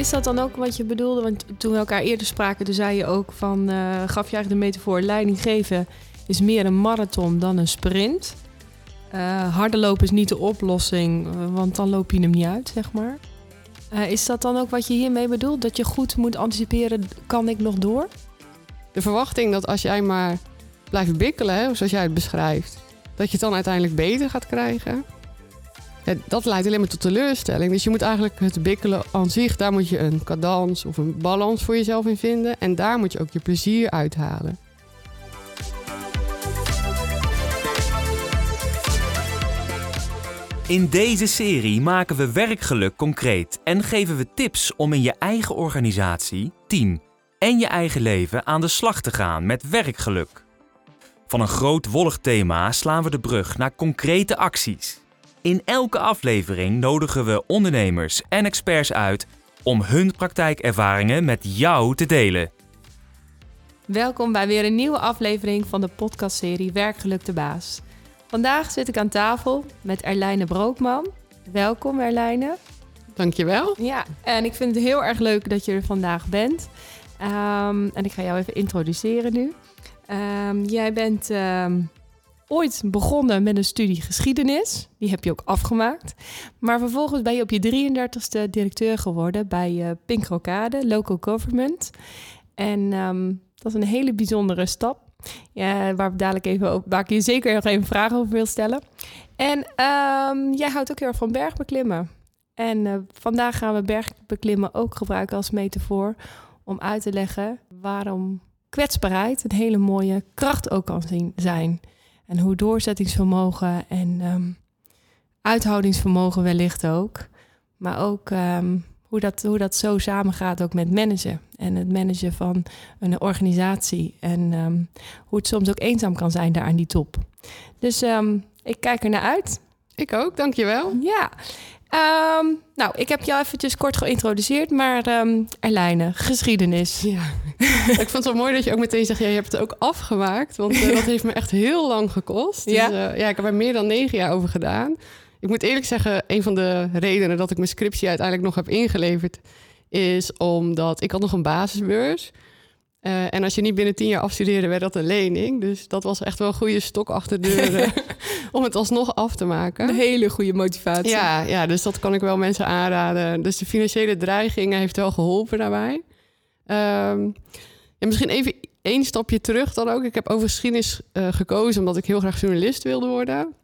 is dat dan ook wat je bedoelde? Want toen we elkaar eerder spraken, toen zei je ook van... eh, gaf je eigenlijk de metafoor leiding geven is meer een marathon dan een sprint. Eh harde lopen is niet de oplossing, eh, want dan loop je hem niet uit, zeg maar. Is dat dan ook wat je hiermee bedoelt? Dat je goed moet anticiperen, kan ik nog door? De verwachting dat als jij maar blijft bikkelen, zoals jij het beschrijft, dat je het dan uiteindelijk beter gaat krijgen. Dat leidt alleen maar tot teleurstelling. Dus je moet eigenlijk het bikkelen aan zich, daar moet je een cadans of een balans voor jezelf in vinden. En daar moet je ook je plezier uithalen. In deze serie maken we werkgeluk concreet en geven we tips om in je eigen organisatie, team en je eigen leven aan de slag te gaan met werkgeluk. Van een groot wollig thema slaan we de brug naar concrete acties. In elke aflevering nodigen we ondernemers en experts uit om hun praktijkervaringen met jou te delen. Welkom bij weer een nieuwe aflevering van de podcastserie Werkgeluk de Baas. Vandaag zit ik aan tafel met Erlijne Brookman. Welkom Erlijne. Dankjewel. Ja, en ik vind het heel erg leuk dat je er vandaag bent. Ehm, en ik ga jou even introduceren nu. Ehm, jij bent ehm, ooit begonnen met een studie geschiedenis. Die heb je ook afgemaakt. Maar vervolgens ben je op je 33ste directeur geworden bij eh Pink Rokade, Local Government. En ehm, dat is een hele bijzondere stap. Ja, waar, ik dadelijk even, op- waar ik je zeker nog even vragen over wil stellen. En ehm, jij houdt ook heel erg van bergbeklimmen. En eh, vandaag gaan we bergbeklimmen ook gebruiken als metafoor om uit te leggen waarom kwetsbaarheid een hele mooie kracht ook kan zijn. En hoe doorzettingsvermogen en ehm, uithoudingsvermogen wellicht ook. Maar ook ehm, hoe, dat, hoe dat zo samengaat ook met managen. En het managen van een organisatie. En ehm, hoe het soms ook eenzaam kan zijn daar aan die top. Dus ik kijk er naar uit. Ik ook, dankjewel. Ja. Ehm, nou, ik heb jou eventjes kort geïntroduceerd, maar ehm Erlijne, geschiedenis. Ja. ik vond het wel mooi dat je ook meteen zegt, ja, je hebt het ook afgemaakt. Want eh, dat heeft me echt heel lang gekost. Dus, Ja. eh, ja, ik heb er meer dan negen jaar over gedaan. Ik moet eerlijk zeggen, een van de redenen dat ik mijn scriptie uiteindelijk nog heb ingeleverd... is omdat ik had nog een basisbeurs. Eh, en als je niet binnen tien jaar afstudeerde, werd dat een lening. Dus dat was echt wel een goede stok achter de deur om het alsnog af te maken. Een hele goede motivatie. Ja, ja, dus dat kan ik wel mensen aanraden. Dus de financiële dreiging heeft wel geholpen daarbij. Ehm, en misschien even één stapje terug dan ook. Ik heb over geschiedenis eh, gekozen omdat ik heel graag journalist wilde worden.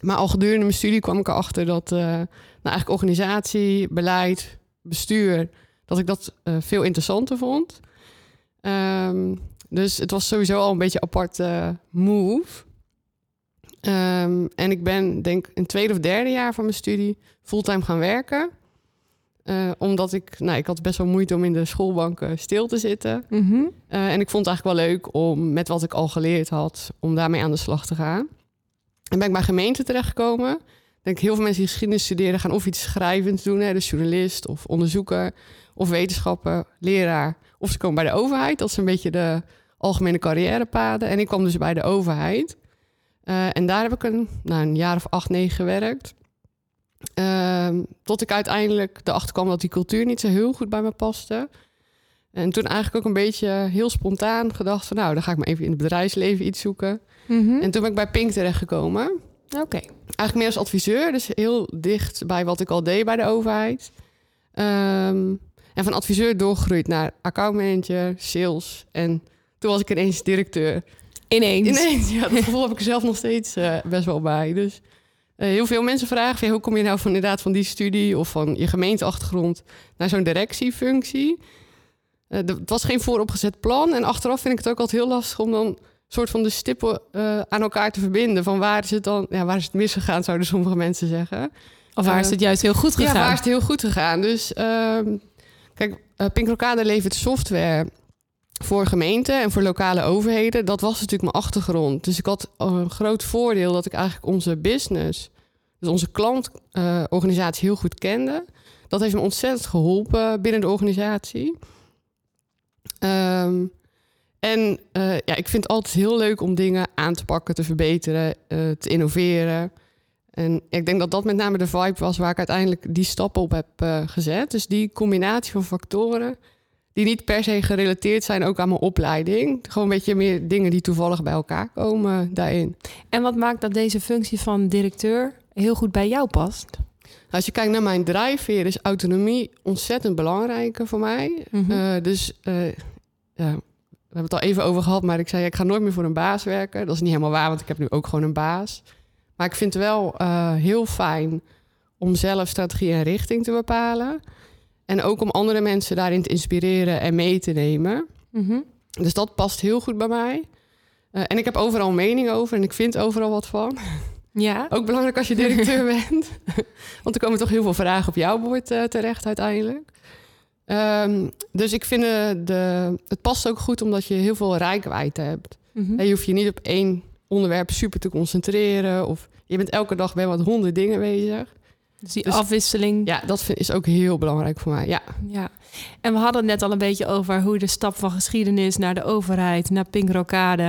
Maar al gedurende mijn studie kwam ik erachter dat eh, nou eigenlijk organisatie, beleid, bestuur, dat ik dat veel interessanter vond. Ehm, dus het was sowieso al een beetje een aparte move. Ehm, en ik ben, denk in het tweede of derde jaar van mijn studie fulltime gaan werken. Eh, omdat ik, nou, ik had best wel moeite om in de schoolbanken stil te zitten. Mhm. Eh, en ik vond het eigenlijk wel leuk om met wat ik al geleerd had, om daarmee aan de slag te gaan. En ben ik bij gemeente terechtgekomen. Ik denk heel veel mensen die geschiedenis studeren gaan of iets schrijvends doen, hè, dus journalist of onderzoeker of wetenschapper, leraar. Of ze komen bij de overheid. Dat is een beetje de algemene carrièrepaden. En ik kwam dus bij de overheid. Eh, en daar heb ik een, nou, een jaar of acht, negen gewerkt. Ehm, tot ik uiteindelijk erachter kwam dat die cultuur niet zo heel goed bij me paste. En toen eigenlijk ook een beetje heel spontaan gedacht van... nou, dan ga ik maar even in het bedrijfsleven iets zoeken. Mhm. En toen ben ik bij Pink terechtgekomen. Oké. Eigenlijk meer als adviseur, dus heel dicht bij wat ik al deed bij de overheid. Ehm, en van adviseur doorgegroeid naar accountmanager, sales. En toen was ik ineens directeur. Ineens. Ineens, ja, dat gevoel heb ik er zelf nog steeds eh, best wel bij. Dus eh, heel veel mensen vragen, hoe kom je nou van, inderdaad van die studie... of van je gemeenteachtergrond naar zo'n directiefunctie? D- het was geen vooropgezet plan. En achteraf vind ik het ook altijd heel lastig om dan soort van de stippen aan elkaar te verbinden. Van waar is het dan, ja, waar is het misgegaan, zouden sommige mensen zeggen. Of waar is het juist heel goed gegaan? Ja, waar is het heel goed gegaan? Dus ehm, kijk, uh, Pink Rokade levert software voor gemeenten en voor lokale overheden. Dat was natuurlijk mijn achtergrond. Dus ik had een groot voordeel dat ik eigenlijk onze business, dus onze klantorganisatie heel goed kende. Dat heeft me ontzettend geholpen binnen de organisatie. Ehm, en eh, ja, ik vind het altijd heel leuk om dingen aan te pakken, te verbeteren, eh, te innoveren. En ik denk dat dat met name de vibe was waar ik uiteindelijk die stappen op heb eh, gezet. Dus die combinatie van factoren die niet per se gerelateerd zijn ook aan mijn opleiding. Gewoon een beetje meer dingen die toevallig bij elkaar komen daarin. En wat maakt dat deze functie van directeur heel goed bij jou past? Als je kijkt naar mijn drijfveer, is autonomie ontzettend belangrijk voor mij. Mhm. Eh, dus eh, ja, we hebben het al even over gehad, maar ik zei ik ga nooit meer voor een baas werken. Dat is niet helemaal waar, want ik heb nu ook gewoon een baas. Maar ik vind het wel eh, heel fijn om zelf strategie en richting te bepalen. En ook om andere mensen daarin te inspireren en mee te nemen. Mhm. Dus dat past heel goed bij mij. Eh, en ik heb overal mening over en ik vind overal wat van. Ja. Ook belangrijk als je directeur bent. Want er komen toch heel veel vragen op jouw bord eh, terecht uiteindelijk. Ehm, dus ik vind de, het past ook goed omdat je heel veel rijkwijde hebt. En je hoeft je niet op één onderwerp super te concentreren. Of je bent elke dag bij wat honderd dingen bezig. Dus die dus- afwisseling. Ja, dat vind, is ook heel belangrijk voor mij. Ja, Ja, en we hadden het net al een beetje over hoe de stap van geschiedenis naar de overheid, naar Pink eh,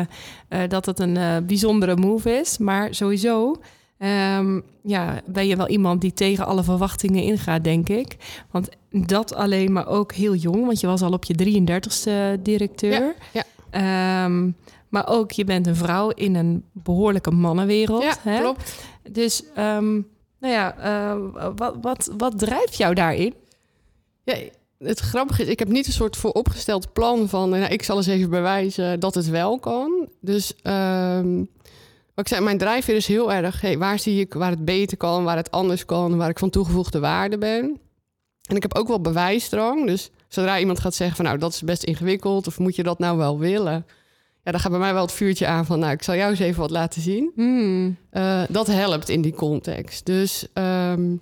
dat het een eh, bijzondere move is. Maar sowieso ehm, ja, ben je wel iemand die tegen alle verwachtingen ingaat, denk ik. Want dat alleen, maar ook heel jong, want je was al op je 33ste directeur. Ja, Ehm, maar ook, je bent een vrouw in een behoorlijke mannenwereld. ja hè? klopt. Dus, ehm, nou ja, eh, wat, wat, wat drijft jou daarin? Ja, het grappige is, ik heb niet een soort vooropgesteld plan van... Nou, ik zal eens even bewijzen dat het wel kan. Dus ehm, wat ik zei, mijn drijfveer is heel erg... Hey, waar zie ik waar het beter kan, waar het anders kan... waar ik van toegevoegde waarde ben. En ik heb ook wel bewijsdrang. Dus zodra iemand gaat zeggen van... nou, dat is best ingewikkeld... of moet je dat nou wel willen... Ja, dan gaat bij mij wel het vuurtje aan van... nou, ik zal jou eens even wat laten zien. Hmm. Eh, dat helpt in die context. Dus ehm,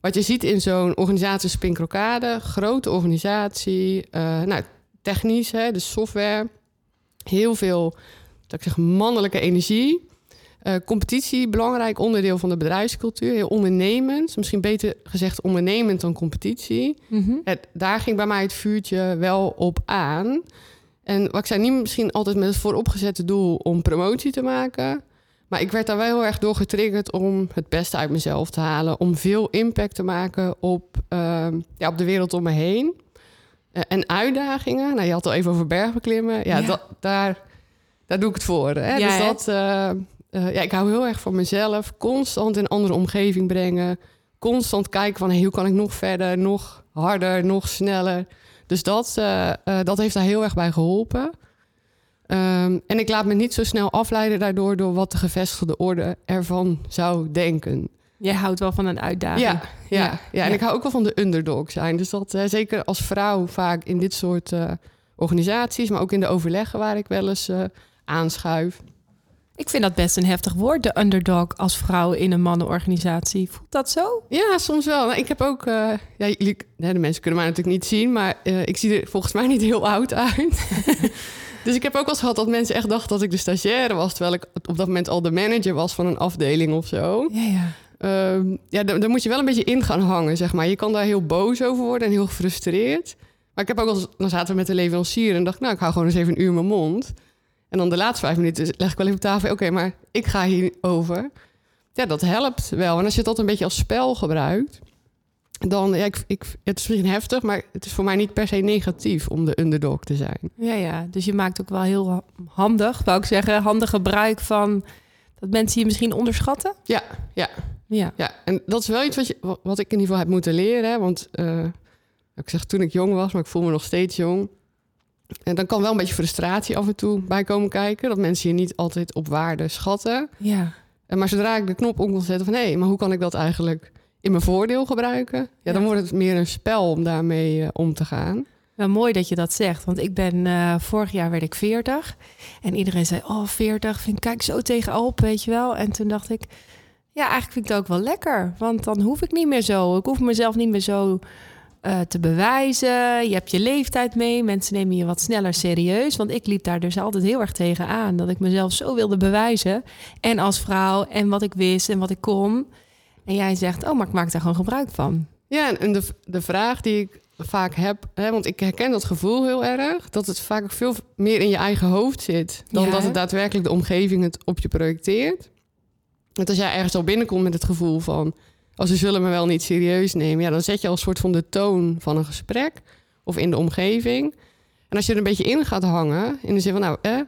wat je ziet in zo'n organisatie als Pinkrokade, grote organisatie, eh, nou, technisch, hè, de software, heel veel dat ik zeg, mannelijke energie. Eh, competitie, belangrijk onderdeel van de bedrijfscultuur. Heel ondernemend, misschien beter gezegd ondernemend dan competitie. Mhm. Daar ging bij mij het vuurtje wel op aan. En wat ik zei, niet misschien altijd met het vooropgezette doel om promotie te maken. Maar ik werd daar wel heel erg door getriggerd om het beste uit mezelf te halen. Om veel impact te maken op, ehm, ja, op de wereld om me heen. Eh, en uitdagingen. Nou, je had het al even over bergbeklimmen. Ja, Ja. Dat, daar, daar doe ik het voor. Hè? Ja, dus dat, eh, eh, ja, ik hou heel erg van mezelf. Constant in een andere omgeving brengen. Constant kijken van hey, hoe kan ik nog verder, nog harder, nog sneller. Dus dat, eh, eh, dat heeft daar heel erg bij geholpen. Ehm, en ik laat me niet zo snel afleiden daardoor door wat de gevestigde orde ervan zou denken. Jij houdt wel van een uitdaging. Ja, ja, ja, Ja. En Ja. ik hou ook wel van de underdog zijn. Dus dat eh, zeker als vrouw vaak in dit soort organisaties, maar ook in de overleggen waar ik wel eens aanschuif. Ik vind dat best een heftig woord, de underdog als vrouw in een mannenorganisatie. Voelt dat zo? Ja, soms wel. Nou, ik heb ook, eh, ja, jullie, de mensen kunnen mij natuurlijk niet zien, maar eh, ik zie er volgens mij niet heel oud uit. dus ik heb ook wel eens gehad dat mensen echt dachten dat ik de stagiaire was, terwijl ik op dat moment al de manager was van een afdeling of zo. Ja, ja. Ehm, ja, daar moet je wel een beetje in gaan hangen, zeg maar. Je kan daar heel boos over worden en heel gefrustreerd. Maar ik heb ook wel eens, dan zaten we met de leverancier en dacht, nou, ik hou gewoon eens even een uur mijn mond. En dan de laatste vijf minuten leg ik wel even op tafel, oké, maar ik ga hierover. Ja, dat helpt wel. En als je dat een beetje als spel gebruikt, dan, ja, ik, ik, het is misschien heftig, maar het is voor mij niet per se negatief om de underdog te zijn. Ja, ja. Dus je maakt ook wel heel handig, wou ik zeggen, handig gebruik van dat mensen je misschien onderschatten. Ja, ja. Ja. Ja, en dat is wel iets wat, je, wa- wat ik in ieder geval heb moeten leren. Hè? Want eh, ik zeg toen ik jong was, maar ik voel me nog steeds jong. En dan kan wel een beetje frustratie af en toe bij komen kijken. Dat mensen je niet altijd op waarde schatten. Ja. En maar zodra ik de knop om kon zetten van... hé, maar hoe kan ik dat eigenlijk in mijn voordeel gebruiken? Ja, Ja. dan wordt het meer een spel om daarmee eh, om te gaan. Wel mooi dat je dat zegt, want ik ben eh, vorig jaar werd ik 40 en iedereen zei: "Oh, 40, vind kijk zo tegenop, weet je wel." En toen dacht ik: "Ja, eigenlijk vind ik het ook wel lekker, want dan hoef ik niet meer zo. Ik hoef mezelf niet meer zo eh, te bewijzen. Je hebt je leeftijd mee, mensen nemen je wat sneller serieus, want ik liep daar dus altijd heel erg tegen aan dat ik mezelf zo wilde bewijzen en als vrouw en wat ik wist en wat ik kon. En jij zegt: "Oh, maar ik maak daar gewoon gebruik van." Ja, en- de, de vraag die ik vaak heb... Hè, want ik herken dat gevoel heel erg... dat het vaak veel meer in je eigen hoofd zit... dan Ja, dat het daadwerkelijk de omgeving het op je projecteert. Want als jij ergens al binnenkomt met het gevoel van... als ze zullen me wel niet serieus nemen... Ja, dan zet je al een soort van de toon van een gesprek... of in de omgeving. En als je er een beetje in gaat hangen... in de zin van, nou, eh,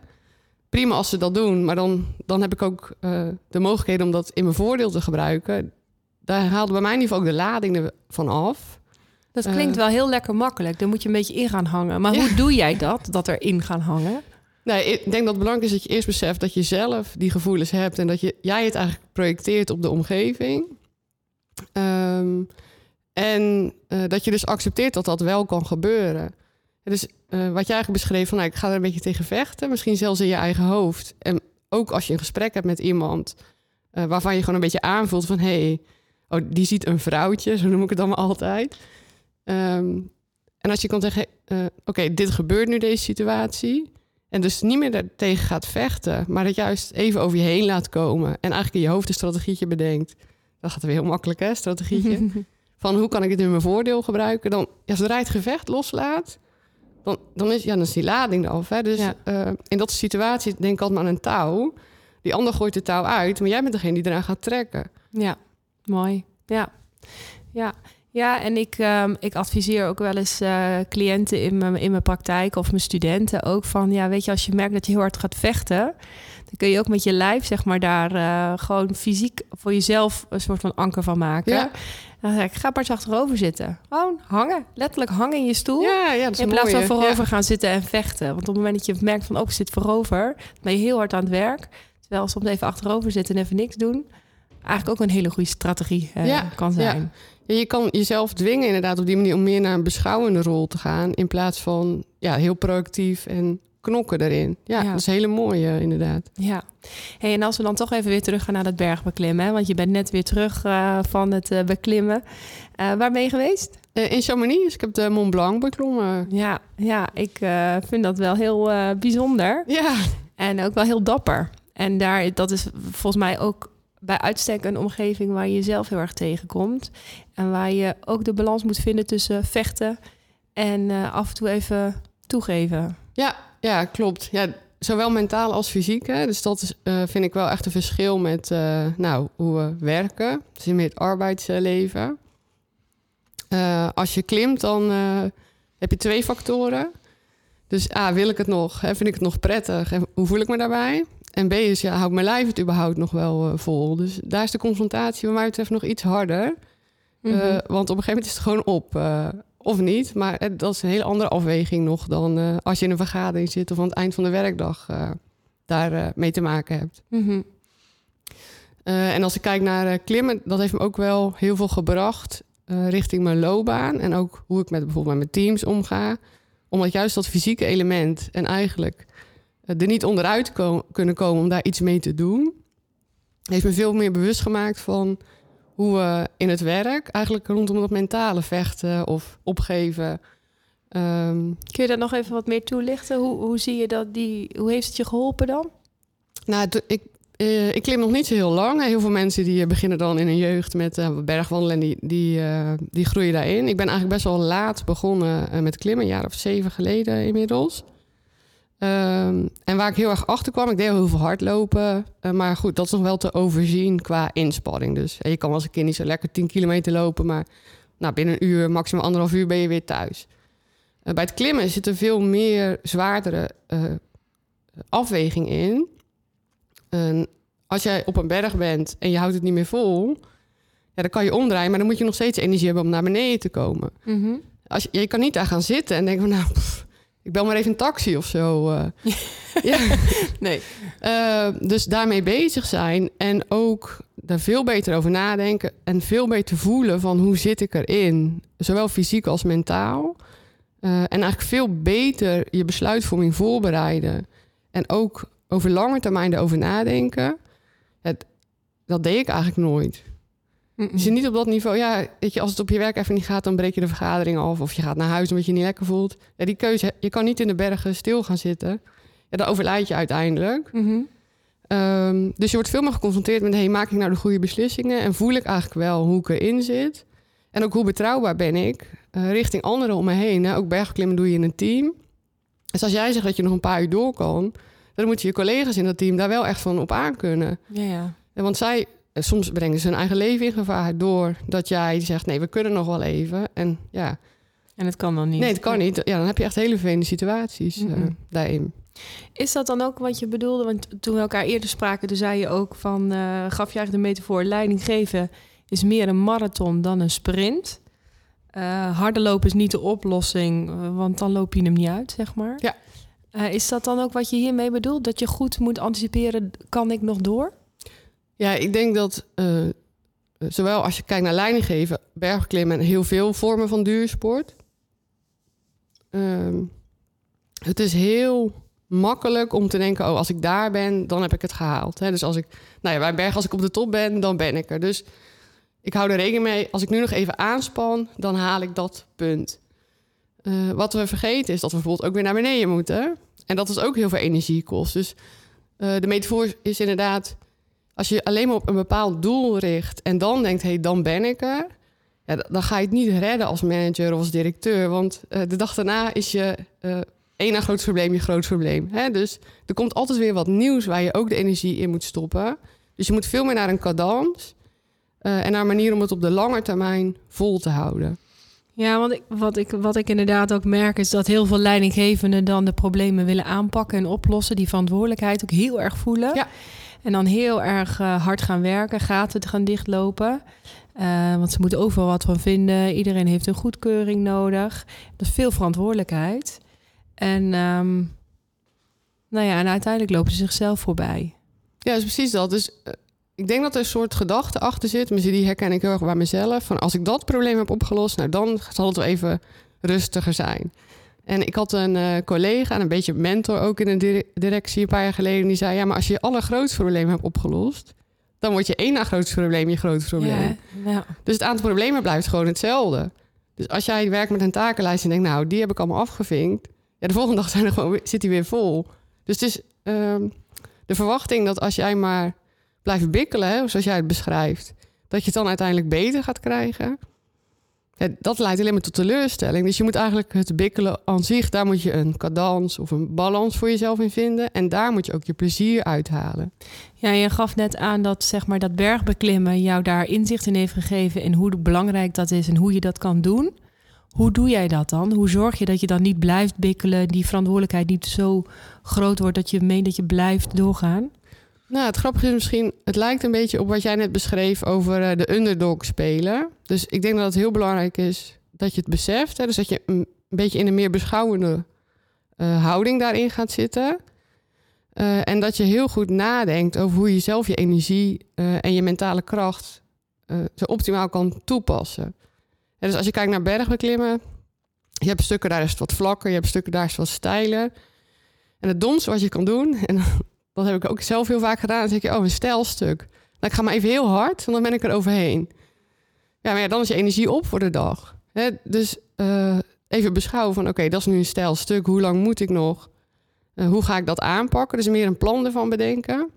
prima als ze dat doen... maar dan, dan heb ik ook uh, de mogelijkheid om dat in mijn voordeel te gebruiken... daar haalde bij mij in ieder geval ook de lading ervan af... Dat klinkt uh, wel heel lekker makkelijk. Daar moet je een beetje in gaan hangen. Maar ja. hoe doe jij dat, dat erin gaan hangen? Nee, ik denk dat het belangrijk is dat je eerst beseft dat je zelf die gevoelens hebt en dat je, jij het eigenlijk projecteert op de omgeving. Um, en uh, dat je dus accepteert dat dat wel kan gebeuren. Dus uh, wat jij eigenlijk beschreef, van nou, ik ga er een beetje tegen vechten, misschien zelfs in je eigen hoofd. En ook als je een gesprek hebt met iemand uh, waarvan je gewoon een beetje aanvoelt van hé, hey, oh, die ziet een vrouwtje, zo noem ik het dan maar altijd. Um, en als je kan zeggen, oké, dit gebeurt nu deze situatie. En dus niet meer tegen gaat vechten, maar dat juist even over je heen laat komen. En eigenlijk in je hoofd een strategietje bedenkt. Dat gaat weer heel makkelijk, hè, strategietje. van hoe kan ik dit in mijn voordeel gebruiken? Dan, ja, zodra je het gevecht loslaat, dan, dan, is, ja, dan is die lading eraf. Hè? Dus ja. uh, in dat situatie denk ik altijd maar aan een touw. Die ander gooit de touw uit, maar jij bent degene die eraan gaat trekken. Ja, mooi. Ja, ja. Ja, en ik, um, ik adviseer ook wel eens uh, cliënten in mijn, in mijn praktijk of mijn studenten ook van, ja, weet je, als je merkt dat je heel hard gaat vechten, dan kun je ook met je lijf, zeg maar, daar uh, gewoon fysiek voor jezelf een soort van anker van maken. Ja. Dan zeg ik, ga maar eens achterover zitten. Gewoon hangen. Letterlijk hangen in je stoel. Ja, ja, in plaats van voorover gaan zitten en vechten. Want op het moment dat je merkt van, oh, ik zit voorover, dan ben je heel hard aan het werk. Terwijl soms even achterover zitten en even niks doen, eigenlijk ook een hele goede strategie uh, ja, kan zijn. Ja. Ja, je kan jezelf dwingen inderdaad op die manier om meer naar een beschouwende rol te gaan. In plaats van ja, heel proactief en knokken erin. Ja, ja. dat is een hele mooie inderdaad. Ja. Hey, en als we dan toch even weer terug gaan naar het bergbeklimmen. Hè? Want je bent net weer terug uh, van het uh, beklimmen. Uh, waar ben je geweest? in Chamonix. Dus ik heb de Mont Blanc beklommen. Ja, ja ik vind dat wel heel bijzonder. Ja. En ook wel heel dapper. En daar, dat is volgens mij ook bij uitstek een omgeving waar je jezelf heel erg tegenkomt. En waar je ook de balans moet vinden tussen vechten en af en toe even toegeven. Ja, ja klopt. Ja, zowel mentaal als fysiek. Hè. Dus dat is, uh, vind ik wel echt een verschil met uh, nou, hoe we werken. Dus in het arbeidsleven. als je klimt, dan heb je twee factoren. Dus A, wil ik het nog? Hè, vind ik het nog prettig? En hoe voel ik me daarbij? En B is, ja, houdt mijn lijf het überhaupt nog wel vol? Dus daar is de confrontatie wat mij betreft nog iets harder. Mm -hmm. uh, want op een gegeven moment is het gewoon op. Uh, of niet. Maar dat is een hele andere afweging nog dan als je in een vergadering zit... of aan het eind van de werkdag daar mee te maken hebt. Mm -hmm. en als ik kijk naar klimmen, dat heeft me ook wel heel veel gebracht... richting mijn loopbaan. En ook hoe ik met bijvoorbeeld met mijn teams omga. Omdat juist dat fysieke element en eigenlijk er niet onderuit ko kunnen komen om daar iets mee te doen, heeft me veel meer bewust gemaakt van hoe we in het werk eigenlijk rondom dat mentale vechten of opgeven. Um, Kun je daar nog even wat meer toelichten? Hoe, hoe zie je dat? Die, hoe heeft het je geholpen dan? Nou, ik, uh, ik klim nog niet zo heel lang. Heel veel mensen die beginnen dan in hun jeugd met uh, bergwandelen en die, die, uh, die groeien daarin. Ik ben eigenlijk best wel laat begonnen met klimmen, een jaar of zeven geleden inmiddels. Um, en waar ik heel erg achter kwam, ik deed heel veel hardlopen. Uh, maar goed, dat is nog wel te overzien qua inspanning. Dus je kan als een kind niet zo lekker 10 kilometer lopen, maar nou, binnen een uur, maximaal anderhalf uur ben je weer thuis. Uh, bij het klimmen zit er veel meer zwaardere uh, afweging in. als jij op een berg bent en je houdt het niet meer vol, ja, dan kan je omdraaien, maar dan moet je nog steeds energie hebben om naar beneden te komen. Mm -hmm. als je, je kan niet daar gaan zitten en denken van nou. Pff, ik bel maar even een taxi of zo. Uh. ja. Nee. Uh, dus daarmee bezig zijn en ook daar veel beter over nadenken en veel beter voelen van hoe zit ik erin, zowel fysiek als mentaal. Uh, en eigenlijk veel beter je besluitvorming voorbereiden en ook over lange termijn erover nadenken. Het, dat deed ik eigenlijk nooit. Mm -mm. Dus niet op dat niveau. Ja, weet je, als het op je werk even niet gaat, dan breek je de vergadering af. Of je gaat naar huis omdat je je niet lekker voelt. Ja, die keuze, je kan niet in de bergen stil gaan zitten. Ja, dan overlijd je uiteindelijk. Mm -hmm. um, dus je wordt veel meer geconfronteerd met... hey, maak ik nou de goede beslissingen? En voel ik eigenlijk wel hoe ik erin zit? En ook hoe betrouwbaar ben ik uh, richting anderen om me heen. Hè? Ook bergklimmen doe je in een team. Dus als jij zegt dat je nog een paar uur door kan... dan moeten je collega's in dat team daar wel echt van op aankunnen. Ja, ja. Want zij eh, soms brengen ze hun eigen leven in gevaar doordat jij zegt: nee, we kunnen nog wel even. En ja, En het kan dan niet. nee, het kan niet. Ja, dan heb je echt hele vervelende situaties eh, Mhm. daarin. Is dat dan ook wat je bedoelde? Want toen we elkaar eerder spraken, toen zei je ook van... eh, gaf je eigenlijk de metafoor leiding geven is meer een marathon dan een sprint. Eh harde lopen is niet de oplossing, eh, want dan loop je hem niet uit, zeg maar. Ja. Eh, is dat dan ook wat je hiermee bedoelt? Dat je goed moet anticiperen, kan ik nog door? Ja, ik denk dat eh, eh, zowel als je kijkt naar leidinggeven, bergklimmen en heel veel vormen van duursport. ehm, het is heel makkelijk om te denken, oh, als ik daar ben, dan heb ik het gehaald. Dus als ik, nou ja, bij berg, als ik op de top ben, dan ben ik er. Dus ik hou er rekening mee, als ik nu nog even aanspan, dan haal ik dat punt. Eh, wat we vergeten is dat we bijvoorbeeld ook weer naar beneden moeten. En dat is ook heel veel energie kost. Dus de metafoor is inderdaad, als je alleen maar op een bepaald doel richt en dan denkt, hé, hey, dan ben ik er. Ja, dan ga je het niet redden als manager of als directeur. Want eh, de dag daarna is je eh één na groot probleem je groot probleem. Hè? Dus er komt altijd weer wat nieuws waar je ook de energie in moet stoppen. Dus je moet veel meer naar een cadans. eh, en naar een manier om het op de lange termijn vol te houden. Ja, want ik, wat, ik, wat ik inderdaad ook merk is dat heel veel leidinggevenden dan de problemen willen aanpakken en oplossen. Die verantwoordelijkheid ook heel erg voelen. Ja. En dan heel erg eh, hard gaan werken, gaten te gaan dichtlopen. Eh, want ze moeten overal wat van vinden. Iedereen heeft een goedkeuring nodig. Dat is veel verantwoordelijkheid. En, ehm, nou ja, en uiteindelijk lopen ze zichzelf voorbij. Ja, is precies dat. Dus eh, ik denk dat er een soort gedachte achter zit. Maar die herken ik heel erg bij mezelf. Van als ik dat probleem heb opgelost, nou dan zal het wel even rustiger zijn. En ik had een eh, collega, en een beetje mentor ook in de dire- directie een paar jaar geleden. Die zei, ja, maar als je je allergrootste probleem hebt opgelost... dan wordt je één na grootste probleem je grootste probleem. Ja, ja. Dus het aantal problemen blijft gewoon hetzelfde. Dus als jij werkt met een takenlijst en denkt, nou, die heb ik allemaal afgevinkt. Ja, de volgende dag zijn er gewoon, zit die weer vol. Dus het is ehm, de verwachting dat als jij maar blijft bikkelen, hè, zoals jij het beschrijft, dat je het dan uiteindelijk beter gaat krijgen. Dat leidt alleen maar tot teleurstelling. Dus je moet eigenlijk het bikkelen aan zich, daar moet je een cadans of een balans voor jezelf in vinden. En daar moet je ook je plezier uithalen. Ja, je gaf net aan dat zeg maar dat bergbeklimmen jou daar inzicht in heeft gegeven in hoe belangrijk dat is en hoe je dat kan doen. Hoe doe jij dat dan? Hoe zorg je dat je dan niet blijft bikkelen, die verantwoordelijkheid niet zo groot wordt dat je meent dat je blijft doorgaan? Nou, het grappige is misschien, het lijkt een beetje op wat jij net beschreef over eh, de underdog spelen. Dus ik denk dat het heel belangrijk is dat je het beseft. Hè? Dus dat je een, beetje in een meer beschouwende eh, houding daarin gaat zitten. Eh, en dat je heel goed nadenkt over hoe je zelf je energie en je mentale kracht zo optimaal kan toepassen. En dus als je kijkt naar bergbeklimmen, je hebt stukken daar is het wat vlakker, je hebt stukken daar is het wat steiler. En het domste wat je kan doen, en dat heb ik ook zelf heel vaak gedaan. Dan zeg je, oh, een stijlstuk. Nou, ik ga maar even heel hard, en dan ben ik er overheen. Ja, maar dan is je energie op voor de dag. Dus eh, even beschouwen van, oké, dat is nu een stijlstuk. Hoe lang moet ik nog? Eh, hoe ga ik dat aanpakken? Dus meer een plan ervan bedenken.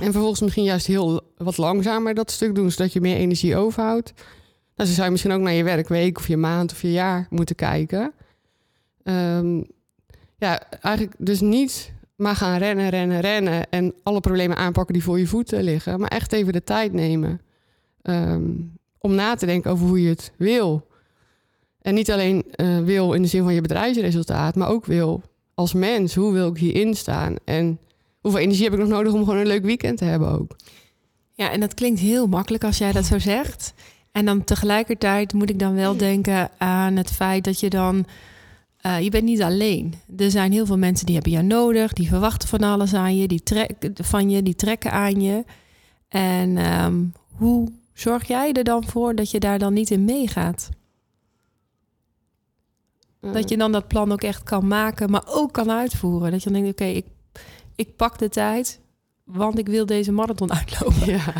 En vervolgens misschien juist heel wat langzamer dat stuk doen, zodat je meer energie overhoudt. Nou, zo zou je misschien ook naar je werkweek of je maand of je jaar moeten kijken. Ehm, ja, eigenlijk dus niet maar gaan rennen, rennen, rennen en alle problemen aanpakken die voor je voeten liggen. Maar echt even de tijd nemen ehm, om na te denken over hoe je het wil. En niet alleen eh, wil in de zin van je bedrijfsresultaat, maar ook wil als mens. Hoe wil ik hierin staan? En hoeveel energie heb ik nog nodig om gewoon een leuk weekend te hebben ook? Ja, en dat klinkt heel makkelijk als jij dat zo zegt. En dan tegelijkertijd moet ik dan wel denken aan het feit dat je dan... eh, je bent niet alleen. Er zijn heel veel mensen die hebben jou nodig. Die verwachten van alles aan je. Die trekken van je, die trekken aan je. En ehm, hoe zorg jij er dan voor dat je daar dan niet in meegaat? Eh, Dat je dan dat plan ook echt kan maken, maar ook kan uitvoeren. Dat je dan denkt, oké, ik, ik pak de tijd, want ik wil deze marathon uitlopen. Ja.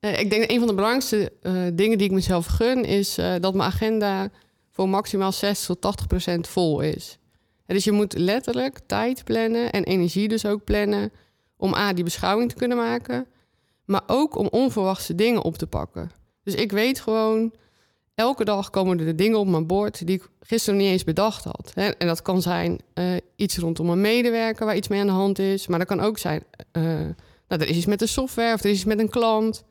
Eh, ik denk dat een van de belangrijkste eh, dingen die ik mezelf gun... is dat mijn agenda voor maximaal 60 tot 80 procent vol is. Dus je moet letterlijk tijd plannen en energie dus ook plannen... om A, die beschouwing te kunnen maken... maar ook om onverwachte dingen op te pakken. Dus ik weet gewoon... Elke dag komen er de dingen op mijn bord die ik gisteren niet eens bedacht had. En dat kan zijn eh, iets rondom een medewerker waar iets mee aan de hand is. Maar dat kan ook zijn eh, nou, er is iets met de software of er is iets met een klant.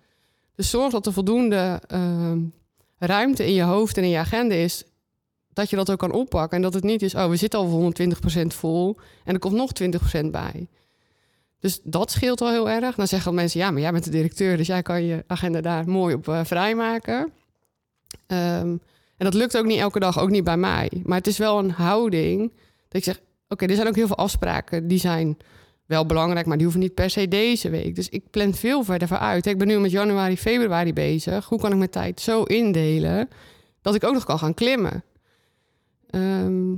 Dus zorg dat er voldoende ehm, ruimte in je hoofd en in je agenda is dat je dat ook kan oppakken. En dat het niet is, oh, we zitten al voor 120% vol en er komt nog 20% bij. Dus dat scheelt al heel erg. Dan zeggen mensen, ja, maar jij bent de directeur, dus jij kan je agenda daar mooi op uh, vrijmaken. Ehm, en dat lukt ook niet elke dag, ook niet bij mij. Maar het is wel een houding dat ik zeg, oké, er zijn ook heel veel afspraken die zijn wel belangrijk, maar die hoeven niet per se deze week. Dus ik plan veel verder vooruit. Ik ben nu met januari, februari bezig. Hoe kan ik mijn tijd zo indelen dat ik ook nog kan gaan klimmen? Ehm,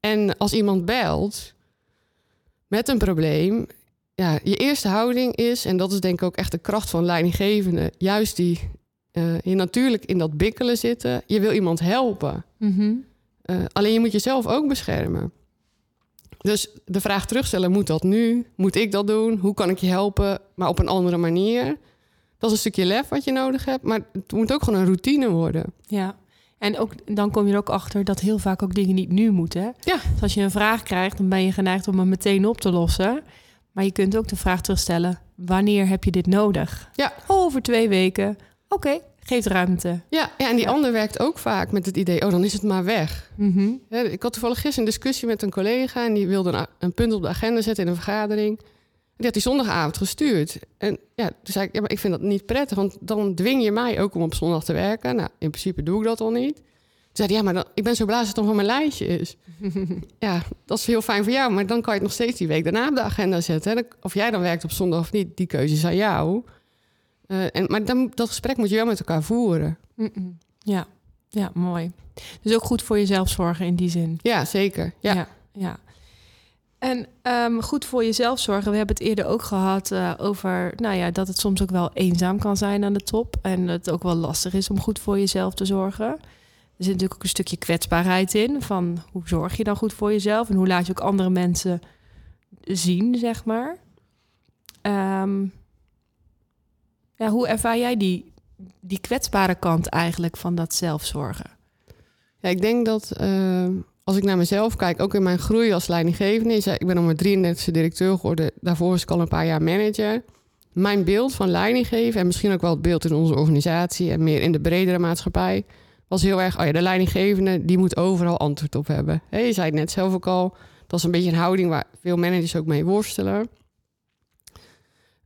en als iemand belt met een probleem, ja, je eerste houding is, en dat is denk ik ook echt de kracht van leidinggevende, juist die uh, je natuurlijk in dat bikkelen zitten. Je wil iemand helpen. Mhm. Eh, alleen je moet jezelf ook beschermen. Dus de vraag terugstellen, moet dat nu? Moet ik dat doen? Hoe kan ik je helpen, maar op een andere manier? Dat is een stukje lef wat je nodig hebt, maar het moet ook gewoon een routine worden. Ja, en ook, dan kom je er ook achter dat heel vaak ook dingen niet nu moeten. Ja. Dus als je een vraag krijgt, dan ben je geneigd om hem meteen op te lossen. Maar je kunt ook de vraag terugstellen: wanneer heb je dit nodig? Ja. Over twee weken. Oké, geeft ruimte. Ja, ja en die ander werkt ook vaak met het idee: oh, dan is het maar weg. Mm ik had toevallig gisteren een discussie met een collega en die wilde een, een, punt op de agenda zetten in een vergadering. Die had die zondagavond gestuurd. En ja, toen zei ik: ja, maar ik vind dat niet prettig, want dan dwing je mij ook om op zondag te werken. Nou, in principe doe ik dat al niet zei ja, maar dan, ik ben zo blij dat het dan van mijn lijstje is. ja, dat is heel fijn voor jou, maar dan kan je het nog steeds die week daarna op de agenda zetten. Hè? Of jij dan werkt op zondag of niet, die keuze is aan jou. Uh, en, maar dan, dat gesprek moet je wel met elkaar voeren. Ja, ja, mooi. Dus ook goed voor jezelf zorgen in die zin. Ja, zeker. Ja, ja. En um, goed voor jezelf zorgen. We hebben het eerder ook gehad uh, over nou ja, dat het soms ook wel eenzaam kan zijn aan de top. En dat het ook wel lastig is om goed voor jezelf te zorgen. Er zit natuurlijk ook een stukje kwetsbaarheid in. Van hoe zorg je dan goed voor jezelf? En hoe laat je ook andere mensen zien, zeg maar. Ehm, ja, hoe ervaar jij die, die kwetsbare kant eigenlijk van dat zelfzorgen? Ja, ik denk dat uh, als ik naar mezelf kijk, ook in mijn groei als leidinggevende, ik ben om mijn 33e directeur geworden, daarvoor was ik al een paar jaar manager. Mijn beeld van leidinggeven en misschien ook wel het beeld in onze organisatie en meer in de bredere maatschappij, was heel erg, oh ja, de leidinggevende die moet overal antwoord op hebben. je zei het net zelf ook al, dat is een beetje een houding waar veel managers ook mee worstelen.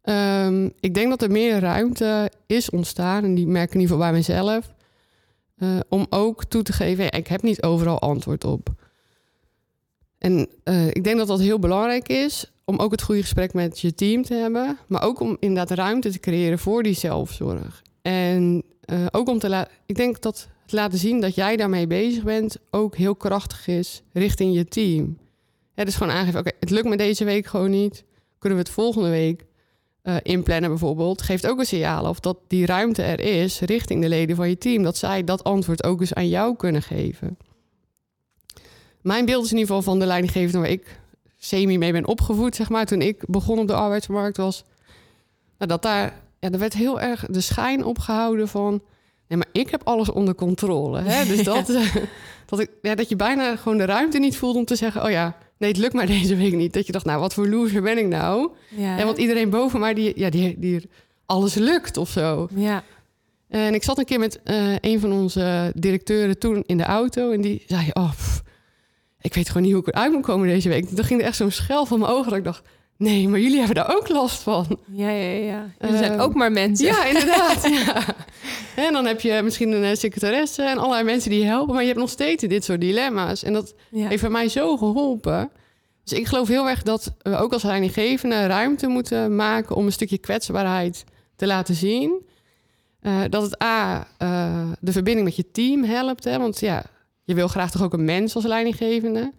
Ehm, ik denk dat er meer ruimte is ontstaan, en die merk ik in ieder geval bij mezelf, uh, om ook toe te geven, ik heb niet overal antwoord op. En uh, ik denk dat dat heel belangrijk is, om ook het goede gesprek met je team te hebben, maar ook om inderdaad ruimte te creëren voor die zelfzorg. En uh, ook om te laten, ik denk dat laten zien dat jij daarmee bezig bent ook heel krachtig is richting je team. Het dus gewoon aangeven, oké, het lukt me deze week gewoon niet. Kunnen we het volgende week uh, inplannen bijvoorbeeld? Geeft ook een signaal of dat die ruimte er is richting de leden van je team. Dat zij dat antwoord ook eens aan jou kunnen geven. Mijn beeld is in ieder geval van de leidinggevende waar ik semi mee ben opgevoed, zeg maar. Toen ik begon op de arbeidsmarkt was... Nou, dat daar, ja, er werd heel erg de schijn opgehouden van Nee, maar ik heb alles onder controle. Hè? Dus dat, eh, dat, ik, ja, dat je bijna gewoon de ruimte niet voelt om te zeggen... oh ja, nee, het lukt maar deze week niet. Dat je dacht, nou, wat voor loser ben ik nou? Ja, en want iedereen boven mij, die, ja, die, die alles lukt of zo. Ja. En ik zat een keer met uh, een van onze directeuren toen in de auto... en die zei, oh, ik weet gewoon niet hoe ik eruit moet komen deze week. Toen ging er echt zo'n schel van mijn ogen dat ik dacht... Nee, maar jullie hebben daar ook last van. Ja, ja, ja. Jullie zijn ehm, ook maar mensen. Ja, inderdaad. ja. En dan heb je misschien een eh, secretaresse en allerlei mensen die je helpen, maar je hebt nog steeds dit soort dilemma's. En dat heeft mij zo geholpen. Dus ik geloof heel erg dat we ook als leidinggevende ruimte moeten maken om een stukje kwetsbaarheid te laten zien. Uh, dat het A, uh, de verbinding met je team helpt. Hè? Want ja, je wil graag toch ook een mens als leidinggevende.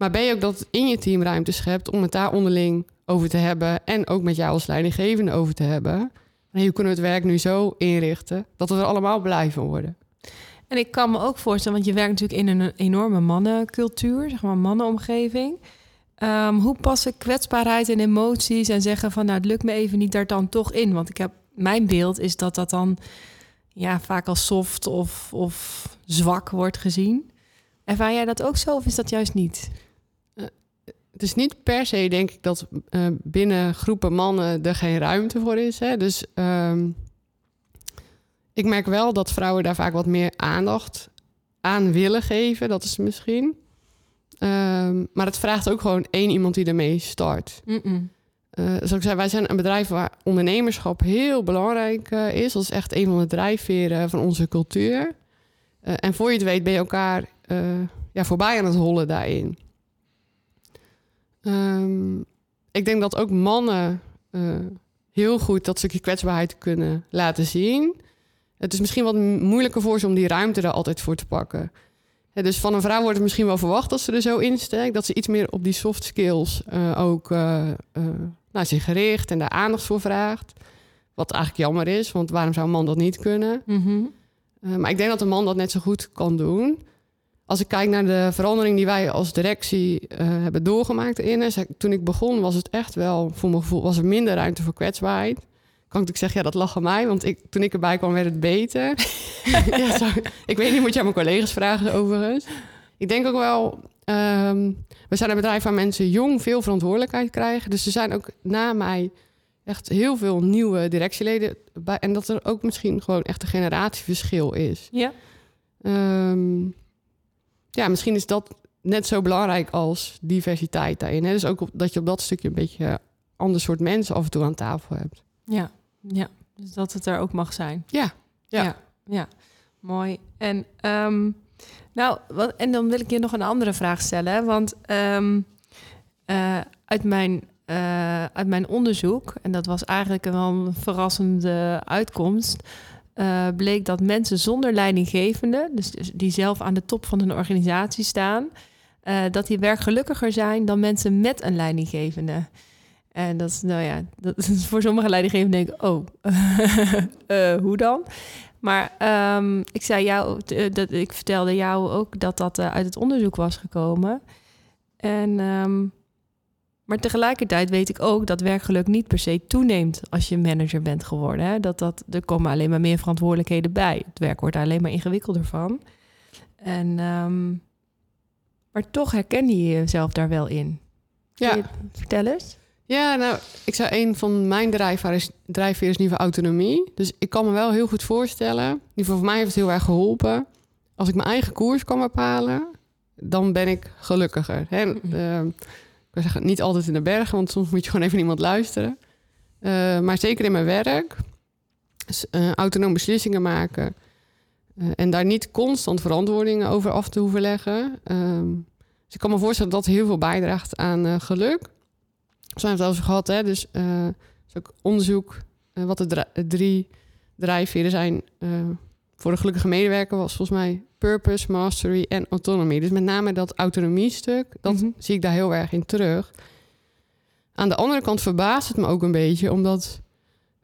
Maar ben je ook dat het in je team ruimte schept om het daar onderling over te hebben. En ook met jou als leidinggevende over te hebben. En hoe kunnen we het werk nu zo inrichten dat we er allemaal blij van worden? En ik kan me ook voorstellen, want je werkt natuurlijk in een enorme mannencultuur, zeg maar mannenomgeving. Um, hoe passen kwetsbaarheid en emoties en zeggen van nou het lukt me even niet daar dan toch in? Want ik heb mijn beeld is dat dat dan ja, vaak als soft of, of zwak wordt gezien. Ervaar jij dat ook zo of is dat juist niet? Het is niet per se, denk ik, dat uh, binnen groepen mannen er geen ruimte voor is. Hè? Dus um, ik merk wel dat vrouwen daar vaak wat meer aandacht aan willen geven. Dat is misschien. Um, maar het vraagt ook gewoon één iemand die ermee start. Mm -mm. Uh, zoals ik zei, wij zijn een bedrijf waar ondernemerschap heel belangrijk uh, is. Dat is echt een van de drijfveren van onze cultuur. En voor je het weet ben je elkaar ja, voorbij aan het hollen daarin. Um, ik denk dat ook mannen heel goed dat stukje kwetsbaarheid kunnen laten zien. Het is misschien wat moeilijker voor ze om die ruimte er altijd voor te pakken. dus van een vrouw wordt het misschien wel verwacht dat ze er zo insteekt. Dat ze iets meer op die soft skills ook nou, zich gericht en daar aandacht voor vraagt. Wat eigenlijk jammer is, want waarom zou een man dat niet kunnen? Mhm. Eh, maar ik denk dat een man dat net zo goed kan doen. Als ik kijk naar de verandering die wij als directie uh, hebben doorgemaakt in toen ik begon was het echt wel, voor mijn gevoel, was er minder ruimte voor kwetsbaarheid. Kan ik zeggen, ja, dat lag aan mij, want ik, toen ik erbij kwam werd het beter. ja, zo, ik weet niet, moet je aan mijn collega's vragen overigens. Ik denk ook wel, um, we zijn een bedrijf waar mensen jong veel verantwoordelijkheid krijgen. Dus er zijn ook na mij echt heel veel nieuwe directieleden. Bij, en dat er ook misschien gewoon echt een generatieverschil is. Ja. Um, ja, misschien is dat net zo belangrijk als diversiteit daarin. Hè? Dus ook op, dat je op dat stukje een beetje ander soort mensen af en toe aan tafel hebt. Ja, ja. Dus dat het er ook mag zijn. Ja, ja, ja. ja. Mooi. En um, nou, wat, en dan wil ik je nog een andere vraag stellen. Want um, uh, uit, mijn, uh, uit mijn onderzoek, en dat was eigenlijk wel een verrassende uitkomst, uh, bleek dat mensen zonder leidinggevende, dus die zelf aan de top van een organisatie staan, dat die werkgelukkiger zijn dan mensen met een leidinggevende. En dat is, nou ja, dat is voor sommige leidinggevenden denk ik, oh, hoe dan? Maar um, ik zei jou, eh, dat ik vertelde jou ook dat dat uit het onderzoek was gekomen. En, um, maar tegelijkertijd weet ik ook dat werkgeluk niet per se toeneemt als je manager bent geworden. Hè? Dat, dat, er komen alleen maar meer verantwoordelijkheden bij. Het werk wordt daar alleen maar ingewikkelder van. En, um, maar toch herken je jezelf daar wel in. Ja. vertel eens. Ja, nou, ik zou een van mijn drijfveren is, nieuwe autonomie. Dus ik kan me wel heel goed voorstellen. Ieder voor mij heeft het heel erg geholpen. Als ik mijn eigen koers kan bepalen, dan ben ik gelukkiger. Hè? Uh, ik wil zeggen, niet altijd in de bergen, want soms moet je gewoon even iemand luisteren. Uh, maar zeker in mijn werk, dus, uh, autonoom beslissingen maken. en daar niet constant verantwoordingen over af te hoeven leggen. Ehm, dus ik kan me voorstellen dat dat heel veel bijdraagt aan geluk we hebben het over gehad, hè? dus ook onderzoek wat de drie drijfveren zijn voor de gelukkige medewerker was volgens mij purpose, mastery en autonomy. Dus met name dat autonomie-stuk, dat -hmm. zie ik daar heel erg in terug. Aan de andere kant verbaast het me ook een beetje, omdat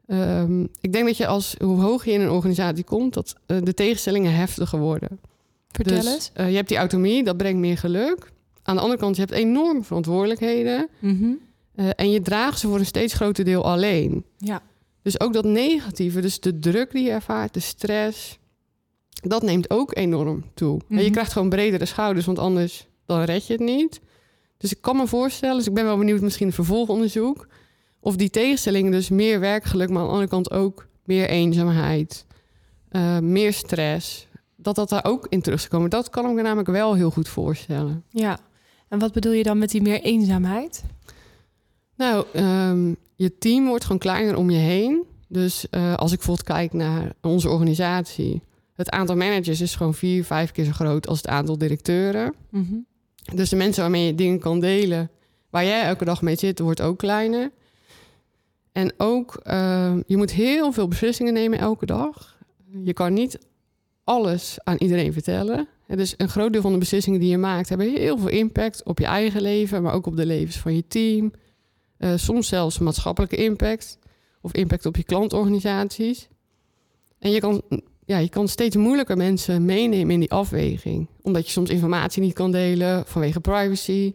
um, ik denk dat je als hoe hoog je in een organisatie komt, dat de tegenstellingen heftiger worden. Vertel dus, eens. je hebt die autonomie, dat brengt meer geluk. Aan de andere kant, je hebt enorm verantwoordelijkheden. -hmm. Uh, en je draagt ze voor een steeds groter deel alleen. Ja. Dus ook dat negatieve, dus de druk die je ervaart, de stress, dat neemt ook enorm toe. Mm -hmm. En je krijgt gewoon bredere schouders, want anders dan red je het niet. Dus ik kan me voorstellen, dus ik ben wel benieuwd, misschien een vervolgonderzoek, of die tegenstellingen, dus meer werkgeluk, maar aan de andere kant ook meer eenzaamheid, uh, meer stress, dat dat daar ook in terug is komen. Dat kan ik me namelijk wel heel goed voorstellen. Ja, en wat bedoel je dan met die meer eenzaamheid? Nou, um, je team wordt gewoon kleiner om je heen. Dus uh, als ik bijvoorbeeld kijk naar onze organisatie, het aantal managers is gewoon vier, vijf keer zo groot als het aantal directeuren. Mm -hmm. Dus de mensen waarmee je dingen kan delen, waar jij elke dag mee zit, wordt ook kleiner. En ook, uh, je moet heel veel beslissingen nemen elke dag. Je kan niet alles aan iedereen vertellen. Dus een groot deel van de beslissingen die je maakt, hebben heel veel impact op je eigen leven, maar ook op de levens van je team. Uh, soms zelfs maatschappelijke impact of impact op je klantorganisaties. En je kan, ja, je kan steeds moeilijker mensen meenemen in die afweging, omdat je soms informatie niet kan delen vanwege privacy.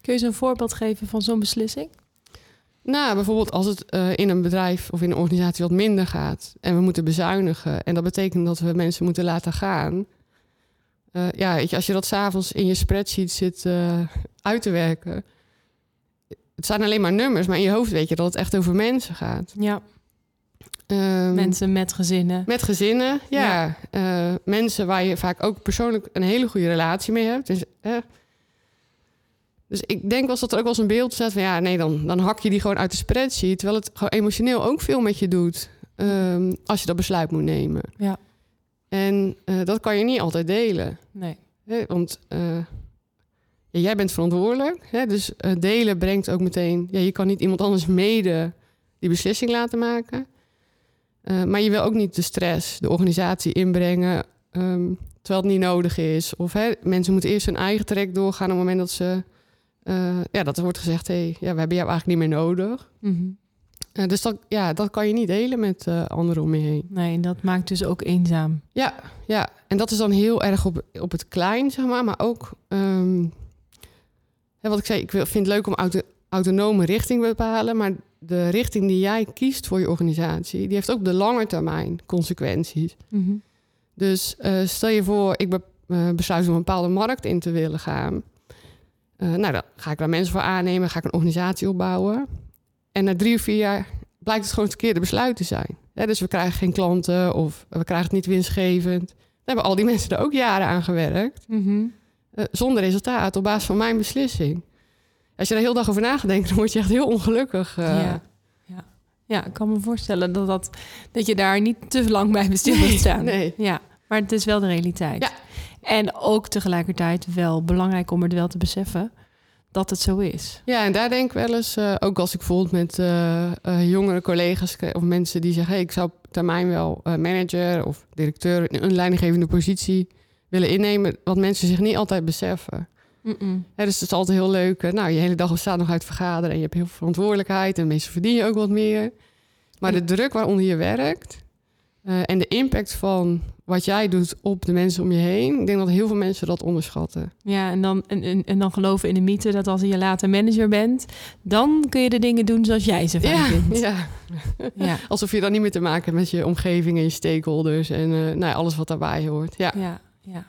Kun je eens een voorbeeld geven van zo'n beslissing? Nou, bijvoorbeeld als het uh, in een bedrijf of in een organisatie wat minder gaat en we moeten bezuinigen en dat betekent dat we mensen moeten laten gaan. Uh, ja, weet je, als je dat s'avonds in je spreadsheet zit uit te werken, het zijn alleen maar nummers, maar in je hoofd weet je dat het echt over mensen gaat. Ja, Ehm, mensen met gezinnen. Met gezinnen, ja. Eh, mensen waar je vaak ook persoonlijk een hele goede relatie mee hebt. Dus, dus ik denk wel eens dat er ook wel eens een beeld staat van... ja, nee, dan, dan hak je die gewoon uit de spreadsheet... terwijl het gewoon emotioneel ook veel met je doet... ehm, als je dat besluit moet nemen. Ja. En eh, dat kan je niet altijd delen. Nee. Hè? Want eh, ja, jij bent verantwoordelijk. Hè? Dus delen brengt ook meteen... Ja, je kan niet iemand anders mede die beslissing laten maken... Uh, maar je wil ook niet de stress, de organisatie inbrengen, um, terwijl het niet nodig is. Of hè, mensen moeten eerst hun eigen trek doorgaan op het moment dat ze, uh, ja, dat er wordt gezegd, hé, hey, ja, we hebben jou eigenlijk niet meer nodig. Mm -hmm. uh, dus dat, ja, dat kan je niet delen met anderen om je heen. Nee, dat maakt dus ook eenzaam. Ja, ja, en dat is dan heel erg op, op het klein, zeg maar, maar ook, um, hè, wat ik zei, ik vind het leuk om autonome richting bepalen, maar de richting die jij kiest voor je organisatie, die heeft ook de lange termijn consequenties. Mm -hmm. Dus uh, stel je voor, ik be uh, besluit om een bepaalde markt in te willen gaan. Uh, nou, dan ga ik daar mensen voor aannemen, ga ik een organisatie opbouwen. En na drie of vier jaar blijkt het gewoon het verkeerde besluit te zijn. Ja, dus we krijgen geen klanten of we krijgen het niet winstgevend. Daar hebben al die mensen er ook jaren aan gewerkt. Mm -hmm. zonder resultaat, op basis van mijn beslissing. Als je er heel dag over nadenkt, dan word je echt heel ongelukkig. Uh... Ja. Ja. ja, ik kan me voorstellen dat, dat, dat je daar niet te lang bij bestil moet staan. Nee. Ja, maar het is wel de realiteit. Ja. En ook tegelijkertijd wel belangrijk om het wel te beseffen dat het zo is. Ja, en daar denk ik wel eens, uh, ook als ik bijvoorbeeld met uh, jongere collega's of mensen die zeggen: hey, ik zou op termijn wel manager of directeur in een leidinggevende positie willen innemen, wat mensen zich niet altijd beseffen. Mm -mm. Ja, dus het is altijd heel leuk. Nou, je hele dag bestaat nog uit vergaderen en je hebt heel veel verantwoordelijkheid en meestal verdien je ook wat meer. Maar de druk waaronder je werkt uh, en de impact van wat jij doet op de mensen om je heen, ik denk dat heel veel mensen dat onderschatten. Ja, en dan, en, en, en dan geloven in de mythe dat als je later manager bent, dan kun je de dingen doen zoals jij ze fijn ja, vindt. Ja. Ja. Alsof je dan niet meer te maken hebt met je omgeving en je stakeholders en uh, nou, ja, alles wat daarbij hoort. Ja, ja. ja.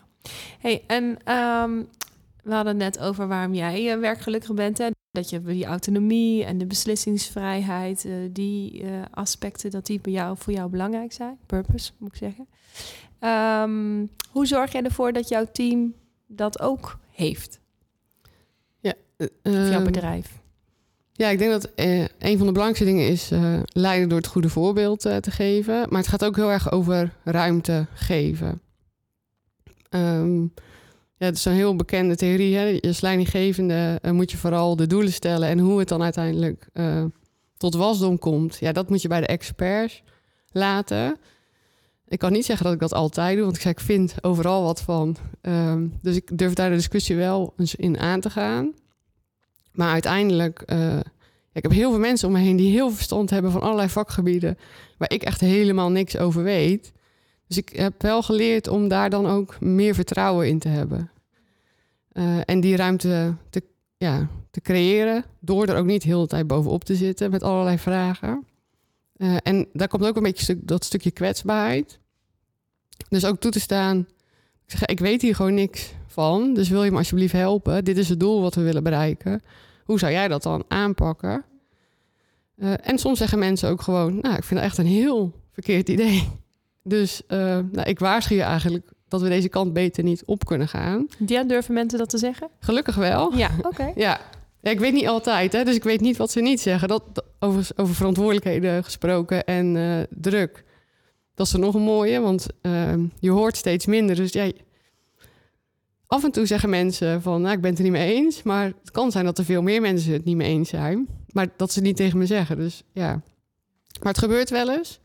Hey, en um, we hadden het net over waarom jij uh, werkgelukkig bent. Hè? Dat je die autonomie en de beslissingsvrijheid, uh, die uh, aspecten, dat die bij jou, voor jou belangrijk zijn. Purpose, moet ik zeggen. Um, hoe zorg jij ervoor dat jouw team dat ook heeft? Ja, of jouw bedrijf? Ja, ik denk dat een van de belangrijkste dingen is leiden door het goede voorbeeld te geven. Maar het gaat ook heel erg over ruimte geven. Um, ja, het is een heel bekende theorie. Hè? Als leidinggevende uh, moet je vooral de doelen stellen en hoe het dan uiteindelijk uh, tot wasdom komt. Ja, dat moet je bij de experts laten. Ik kan niet zeggen dat ik dat altijd doe, want ik, zeg, ik vind overal wat van. Um, dus ik durf daar de discussie wel eens in aan te gaan. Maar uiteindelijk, ja, ik heb heel veel mensen om me heen die heel verstand hebben van allerlei vakgebieden waar ik echt helemaal niks over weet. Dus ik heb wel geleerd om daar dan ook meer vertrouwen in te hebben. Uh, en die ruimte te, ja, te creëren door er ook niet heel de tijd bovenop te zitten met allerlei vragen. Uh, en daar komt ook een beetje dat stukje kwetsbaarheid. Dus ook toe te staan. Ik zeg, ik weet hier gewoon niks van, dus wil je me alsjeblieft helpen? Dit is het doel wat we willen bereiken. Hoe zou jij dat dan aanpakken? Uh, en soms zeggen mensen ook gewoon, nou, ik vind het echt een heel verkeerd idee. Dus uh, nou, ik waarschuw je eigenlijk dat we deze kant beter niet op kunnen gaan. Ja, durven mensen dat te zeggen? Gelukkig wel. Ja, oké. Okay. ja. ja. ik weet niet altijd, hè, dus ik weet niet wat ze niet zeggen. Dat, dat over, over verantwoordelijkheden gesproken en uh, druk. Dat is er nog een mooie, want uh, je hoort steeds minder. Dus ja, af en toe zeggen mensen van, nou, ik ben het er niet mee eens. Maar het kan zijn dat er veel meer mensen het niet mee eens zijn. Maar dat ze het niet tegen me zeggen. Dus ja. Maar het gebeurt wel eens.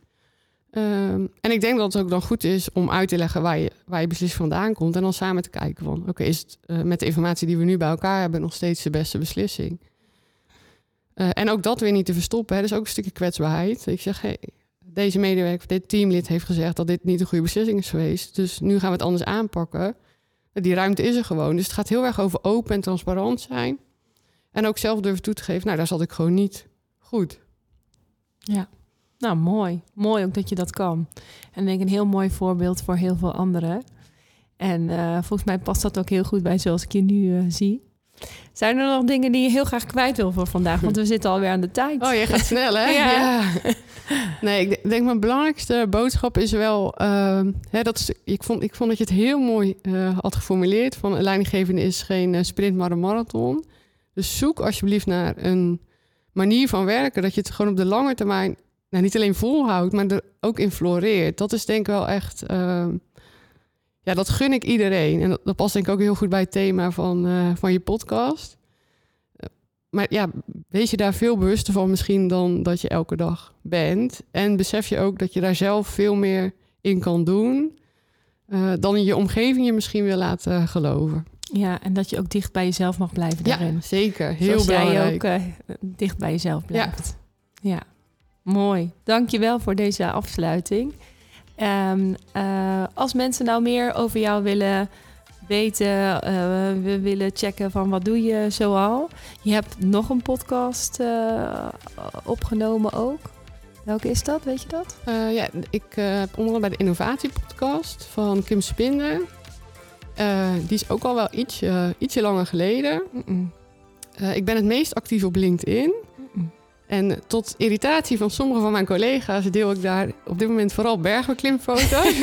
Um, en ik denk dat het ook dan goed is om uit te leggen waar je, waar je beslissing vandaan komt. En dan samen te kijken van, oké, is het uh, met de informatie die we nu bij elkaar hebben nog steeds de beste beslissing? Uh, en ook dat weer niet te verstoppen, hè, dus ook een stukje kwetsbaarheid. Ik zeg, hey, deze medewerker, dit teamlid heeft gezegd dat dit niet een goede beslissing is geweest. Dus nu gaan we het anders aanpakken. Die ruimte is er gewoon. Dus het gaat heel erg over open en transparant zijn. En ook zelf durven toe te geven, nou, daar zat ik gewoon niet goed. Ja. Nou, mooi. Mooi ook dat je dat kan. En ik denk een heel mooi voorbeeld voor heel veel anderen. En uh, volgens mij past dat ook heel goed bij zoals ik je nu uh, zie. Zijn er nog dingen die je heel graag kwijt wil voor vandaag? Want we zitten alweer aan de tijd. Oh, je gaat snel, hè? Ja. Nee, ik denk mijn belangrijkste boodschap is wel... ehm, hè, dat is, ik, vond, ik vond dat je het heel mooi eh, had geformuleerd. Van een leidinggevende is geen eh, sprint, maar een marathon. Dus zoek alsjeblieft naar een manier van werken... dat je het gewoon op de lange termijn nou, niet alleen volhoudt... maar er ook in floreert. Dat is denk ik wel echt... ehm, ja, dat gun ik iedereen. En dat, dat past denk ik ook heel goed bij het thema van, eh, van je podcast. Eh, Maar ja, wees je daar veel bewuster van misschien dan dat je elke dag bent. En besef je ook dat je daar zelf veel meer in kan doen... eh, dan in je omgeving je misschien wil laten geloven. Ja, en dat je ook dicht bij jezelf mag blijven daarin. Ja, zeker. Heel Zoals belangrijk. jij ook dicht bij jezelf blijft. Ja. Mooi. Dankjewel voor deze afsluiting. Ehm, eh, als mensen nou meer over jou willen weten, eh, we willen checken van wat doe je zoal. Je hebt nog een podcast eh, opgenomen ook. Welke is dat? Weet je dat? Ja, ik heb onder andere bij de innovatiepodcast van Kim Spinder. Die is ook al wel ietsje, ietsje langer geleden. Ik ben het meest actief op LinkedIn. En tot irritatie van sommige van mijn collega's deel ik daar op dit moment vooral bergbeklimfoto's.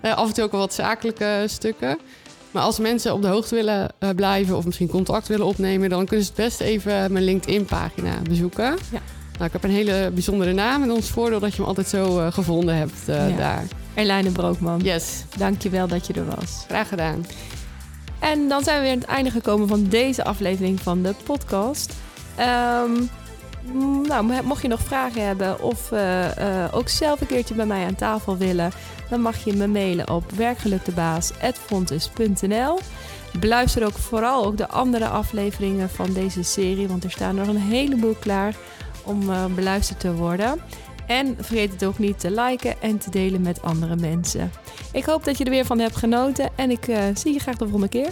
Eh, af en toe ook wel wat zakelijke stukken. Maar als mensen op de hoogte willen eh, blijven of misschien contact willen opnemen, dan kunnen ze het best even mijn LinkedIn-pagina bezoeken. Ja. Nou, ik heb een hele bijzondere naam en ons voordeel dat je hem altijd zo eh, gevonden hebt Ja. daar. Erlijne Brookman, Yes, dankjewel dat je er was. graag gedaan. En dan zijn we weer aan het einde gekomen van deze aflevering van de podcast. Mm, nou, mo- mocht je nog vragen hebben of eh, eh, ook zelf een keertje bij mij aan tafel willen, dan mag je me mailen op werkgeluktebaas.fontes.nl. Beluister ook vooral ook de andere afleveringen van deze serie, want er staan nog een heleboel klaar om eh, beluisterd te worden. En vergeet het ook niet te liken en te delen met andere mensen. Ik hoop dat je er weer van hebt genoten en ik zie je graag de volgende keer.